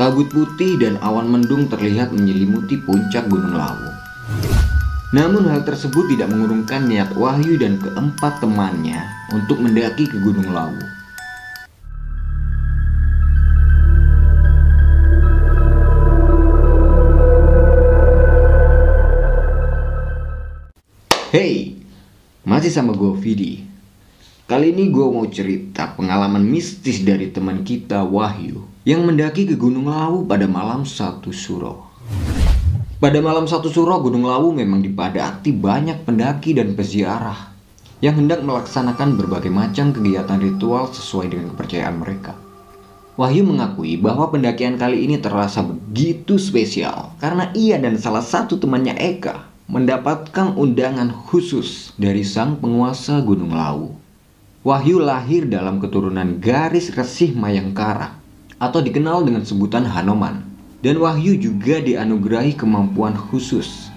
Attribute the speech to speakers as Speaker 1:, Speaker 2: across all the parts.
Speaker 1: Kabut putih dan awan mendung terlihat menyelimuti puncak Gunung Lawu. Namun hal tersebut tidak mengurungkan niat Wahyu dan keempat temannya untuk mendaki ke Gunung Lawu. Hey, masih sama gue Vidi. Kali ini gue mau cerita pengalaman mistis dari teman kita Wahyu yang mendaki ke Gunung Lawu pada malam satu suro. Pada malam satu suro Gunung Lawu memang dipadati banyak pendaki dan peziarah yang hendak melaksanakan berbagai macam kegiatan ritual sesuai dengan kepercayaan mereka. Wahyu mengakui bahwa pendakian kali ini terasa begitu spesial karena ia dan salah satu temannya Eka mendapatkan undangan khusus dari sang penguasa Gunung Lawu. Wahyu lahir dalam keturunan garis resih Mayangkara atau dikenal dengan sebutan Hanoman. Dan Wahyu juga dianugerahi kemampuan khusus.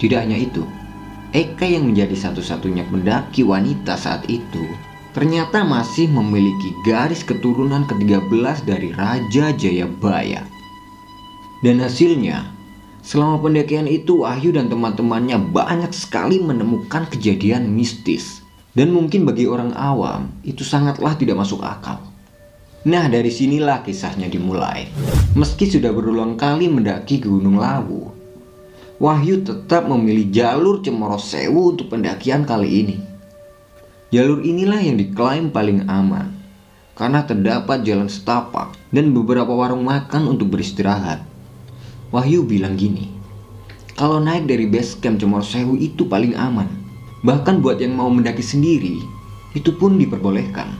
Speaker 1: Tidak hanya itu, Eka yang menjadi satu-satunya pendaki wanita saat itu ternyata masih memiliki garis keturunan ke-13 dari Raja Jayabaya. Dan hasilnya, Selama pendakian itu, Wahyu dan teman-temannya banyak sekali menemukan kejadian mistis. Dan mungkin bagi orang awam, itu sangatlah tidak masuk akal. Nah, dari sinilah kisahnya dimulai. Meski sudah berulang kali mendaki Gunung Lawu, Wahyu tetap memilih jalur Cemoro Sewu untuk pendakian kali ini. Jalur inilah yang diklaim paling aman, karena terdapat jalan setapak dan beberapa warung makan untuk beristirahat. Wahyu bilang gini, kalau naik dari base camp Cemor Sewu itu paling aman. Bahkan buat yang mau mendaki sendiri, itu pun diperbolehkan.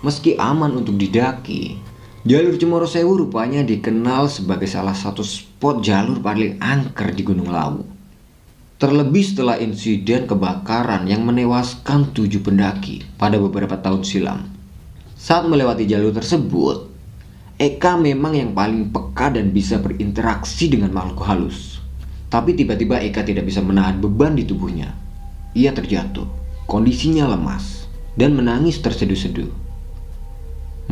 Speaker 1: Meski aman untuk didaki, jalur Cemoro Sewu rupanya dikenal sebagai salah satu spot jalur paling angker di Gunung Lawu. Terlebih setelah insiden kebakaran yang menewaskan tujuh pendaki pada beberapa tahun silam. Saat melewati jalur tersebut, Eka memang yang paling peka dan bisa berinteraksi dengan makhluk halus. Tapi tiba-tiba Eka tidak bisa menahan beban di tubuhnya. Ia terjatuh, kondisinya lemas, dan menangis terseduh-seduh.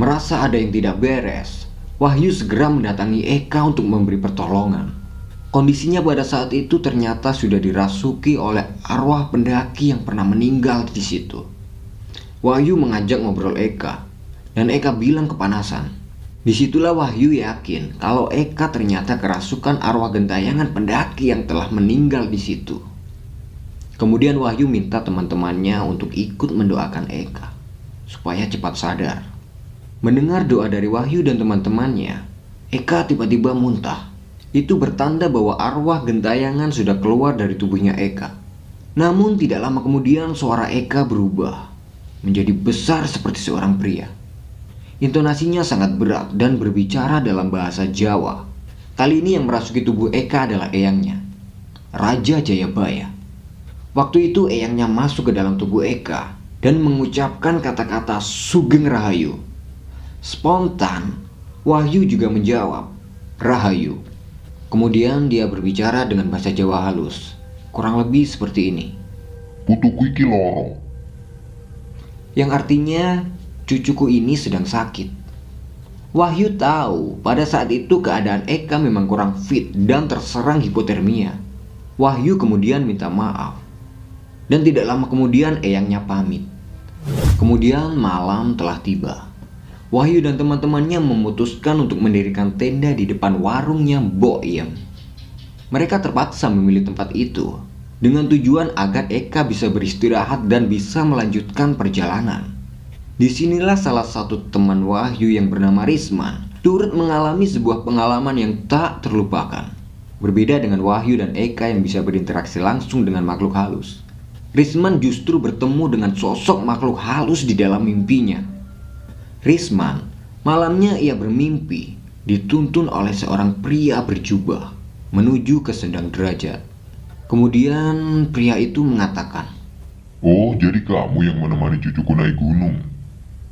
Speaker 1: Merasa ada yang tidak beres, Wahyu segera mendatangi Eka untuk memberi pertolongan. Kondisinya pada saat itu ternyata sudah dirasuki oleh arwah pendaki yang pernah meninggal di situ. Wahyu mengajak ngobrol Eka, dan Eka bilang kepanasan. Di situlah Wahyu yakin kalau Eka ternyata kerasukan arwah gentayangan pendaki yang telah meninggal di situ. Kemudian Wahyu minta teman-temannya untuk ikut mendoakan Eka supaya cepat sadar. Mendengar doa dari Wahyu dan teman-temannya, Eka tiba-tiba muntah. Itu bertanda bahwa arwah gentayangan sudah keluar dari tubuhnya Eka. Namun tidak lama kemudian suara Eka berubah menjadi besar seperti seorang pria. Intonasinya sangat berat dan berbicara dalam bahasa Jawa. Kali ini yang merasuki tubuh Eka adalah eyangnya, Raja Jayabaya. Waktu itu eyangnya masuk ke dalam tubuh Eka dan mengucapkan kata-kata Sugeng Rahayu. Spontan, Wahyu juga menjawab, Rahayu. Kemudian dia berbicara dengan bahasa Jawa halus, kurang lebih seperti ini.
Speaker 2: Putuku iki loro.
Speaker 1: Yang artinya cucuku ini sedang sakit. Wahyu tahu pada saat itu keadaan Eka memang kurang fit dan terserang hipotermia. Wahyu kemudian minta maaf. Dan tidak lama kemudian eyangnya pamit. Kemudian malam telah tiba. Wahyu dan teman-temannya memutuskan untuk mendirikan tenda di depan warungnya Boyem. Mereka terpaksa memilih tempat itu dengan tujuan agar Eka bisa beristirahat dan bisa melanjutkan perjalanan. Di sinilah salah satu teman Wahyu yang bernama Risman turut mengalami sebuah pengalaman yang tak terlupakan. Berbeda dengan Wahyu dan Eka yang bisa berinteraksi langsung dengan makhluk halus. Risman justru bertemu dengan sosok makhluk halus di dalam mimpinya. Risman, malamnya ia bermimpi dituntun oleh seorang pria berjubah menuju ke sendang derajat. Kemudian pria itu mengatakan,
Speaker 2: Oh, jadi kamu yang menemani cucuku naik gunung.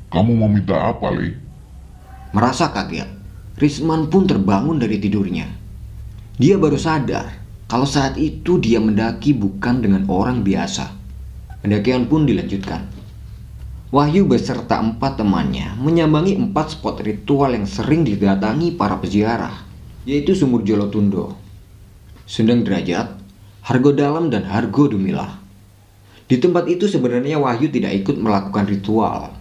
Speaker 2: Kamu mau minta apa, Le?
Speaker 1: Merasa kaget, Risman pun terbangun dari tidurnya. Dia baru sadar kalau saat itu dia mendaki bukan dengan orang biasa. Pendakian pun dilanjutkan. Wahyu beserta empat temannya menyambangi empat spot ritual yang sering didatangi para peziarah, yaitu Sumur Jolotundo, Sundang Derajat, Hargo Dalam, dan Hargo Dumilah. Di tempat itu sebenarnya Wahyu tidak ikut melakukan ritual.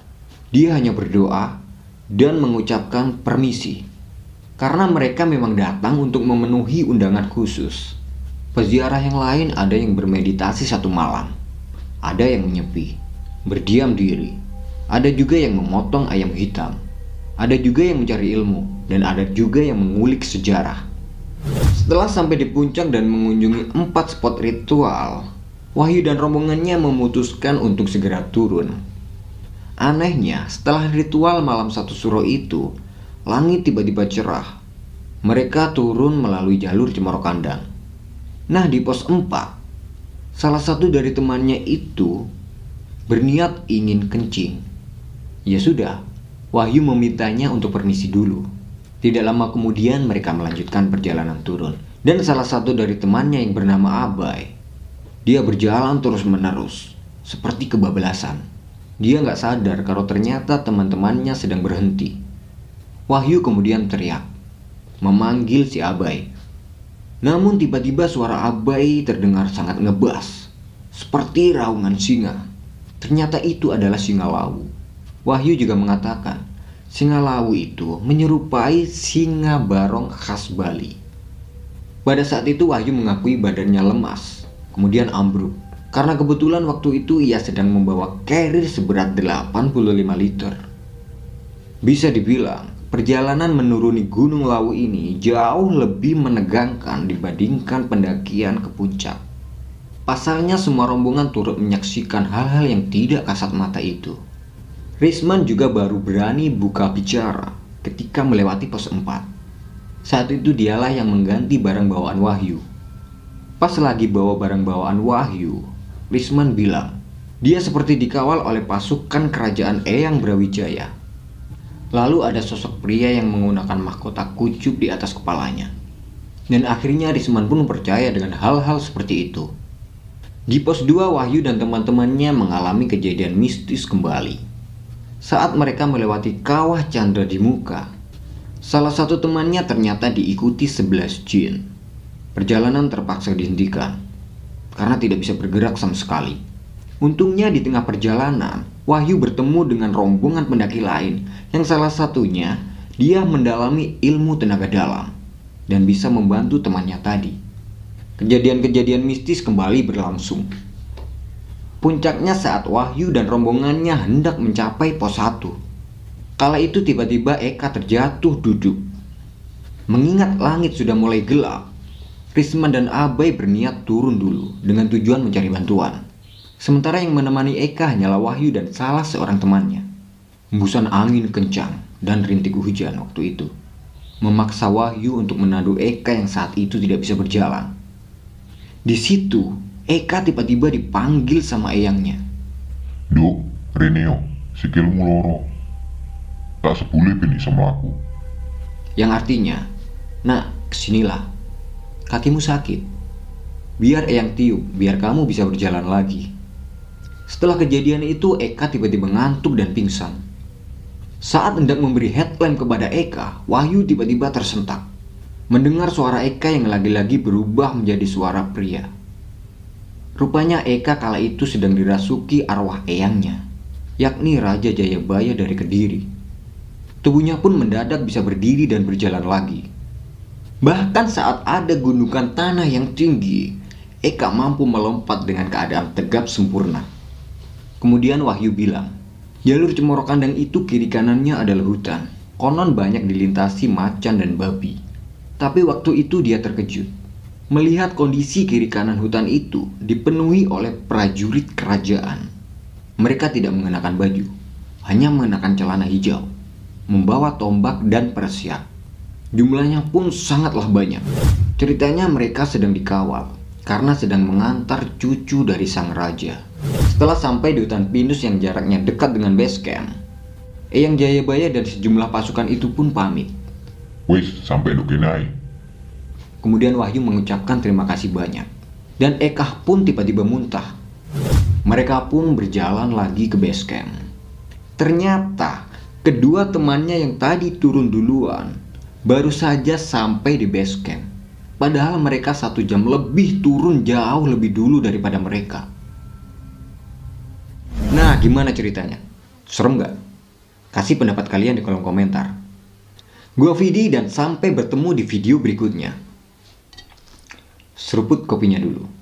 Speaker 1: Dia hanya berdoa dan mengucapkan permisi. Karena mereka memang datang untuk memenuhi undangan khusus. Peziarah yang lain ada yang bermeditasi satu malam. Ada yang menyepi, berdiam diri. Ada juga yang memotong ayam hitam. Ada juga yang mencari ilmu. Dan ada juga yang mengulik sejarah. Setelah sampai di puncak dan mengunjungi empat spot ritual, Wahyu dan rombongannya memutuskan untuk segera turun. Anehnya, setelah ritual malam satu suro itu, langit tiba-tiba cerah. Mereka turun melalui jalur Cemoro Kandang. Nah, di pos 4, salah satu dari temannya itu berniat ingin kencing. Ya sudah, Wahyu memintanya untuk permisi dulu. Tidak lama kemudian mereka melanjutkan perjalanan turun. Dan salah satu dari temannya yang bernama Abai dia berjalan terus-menerus, seperti kebablasan. Dia nggak sadar kalau ternyata teman-temannya sedang berhenti. Wahyu kemudian teriak, memanggil si Abai. Namun tiba-tiba suara Abai terdengar sangat ngebas, seperti raungan singa. Ternyata itu adalah singa lawu. Wahyu juga mengatakan, singa lawu itu menyerupai singa barong khas Bali. Pada saat itu Wahyu mengakui badannya lemas kemudian ambruk. Karena kebetulan waktu itu ia sedang membawa carrier seberat 85 liter. Bisa dibilang, perjalanan menuruni Gunung Lawu ini jauh lebih menegangkan dibandingkan pendakian ke puncak. Pasalnya semua rombongan turut menyaksikan hal-hal yang tidak kasat mata itu. Risman juga baru berani buka bicara ketika melewati pos 4. Saat itu dialah yang mengganti barang bawaan Wahyu Pas lagi bawa barang bawaan Wahyu, Risman bilang, dia seperti dikawal oleh pasukan kerajaan Eyang Brawijaya. Lalu ada sosok pria yang menggunakan mahkota kucuk di atas kepalanya. Dan akhirnya Risman pun percaya dengan hal-hal seperti itu. Di pos 2 Wahyu dan teman-temannya mengalami kejadian mistis kembali. Saat mereka melewati kawah Chandra di muka, salah satu temannya ternyata diikuti 11 jin. Perjalanan terpaksa dihentikan karena tidak bisa bergerak sama sekali. Untungnya di tengah perjalanan, Wahyu bertemu dengan rombongan pendaki lain yang salah satunya dia mendalami ilmu tenaga dalam dan bisa membantu temannya tadi. Kejadian-kejadian mistis kembali berlangsung. Puncaknya saat Wahyu dan rombongannya hendak mencapai pos 1. Kala itu tiba-tiba Eka terjatuh duduk. Mengingat langit sudah mulai gelap, Risman dan Abai berniat turun dulu dengan tujuan mencari bantuan. Sementara yang menemani Eka hanyalah Wahyu dan salah seorang temannya. Hembusan angin kencang dan rintik hujan waktu itu memaksa Wahyu untuk menandu Eka yang saat itu tidak bisa berjalan. Di situ, Eka tiba-tiba dipanggil sama eyangnya.
Speaker 2: Duk, Reneo, sikilmu loro. Tak sepulih ini sama aku.
Speaker 1: Yang artinya, nak, ke sinilah kakimu sakit. Biar Eyang tiup, biar kamu bisa berjalan lagi. Setelah kejadian itu, Eka tiba-tiba ngantuk dan pingsan. Saat hendak memberi headlamp kepada Eka, Wahyu tiba-tiba tersentak. Mendengar suara Eka yang lagi-lagi berubah menjadi suara pria. Rupanya Eka kala itu sedang dirasuki arwah eyangnya, yakni Raja Jayabaya dari Kediri. Tubuhnya pun mendadak bisa berdiri dan berjalan lagi. Bahkan saat ada gundukan tanah yang tinggi, Eka mampu melompat dengan keadaan tegap sempurna. Kemudian Wahyu bilang, jalur Cemoro Kandang itu kiri kanannya adalah hutan. Konon banyak dilintasi macan dan babi. Tapi waktu itu dia terkejut. Melihat kondisi kiri kanan hutan itu dipenuhi oleh prajurit kerajaan. Mereka tidak mengenakan baju, hanya mengenakan celana hijau, membawa tombak dan persiap. Jumlahnya pun sangatlah banyak. Ceritanya mereka sedang dikawal karena sedang mengantar cucu dari sang raja. Setelah sampai di hutan pinus yang jaraknya dekat dengan base camp, Eyang Jayabaya dan sejumlah pasukan itu pun pamit.
Speaker 2: Wis, sampai Dukinai.
Speaker 1: Kemudian Wahyu mengucapkan terima kasih banyak. Dan Ekah pun tiba-tiba muntah. Mereka pun berjalan lagi ke base camp. Ternyata kedua temannya yang tadi turun duluan baru saja sampai di base camp. Padahal mereka satu jam lebih turun jauh lebih dulu daripada mereka. Nah, gimana ceritanya? Serem gak? Kasih pendapat kalian di kolom komentar. Gua Vidi dan sampai bertemu di video berikutnya. Seruput kopinya dulu.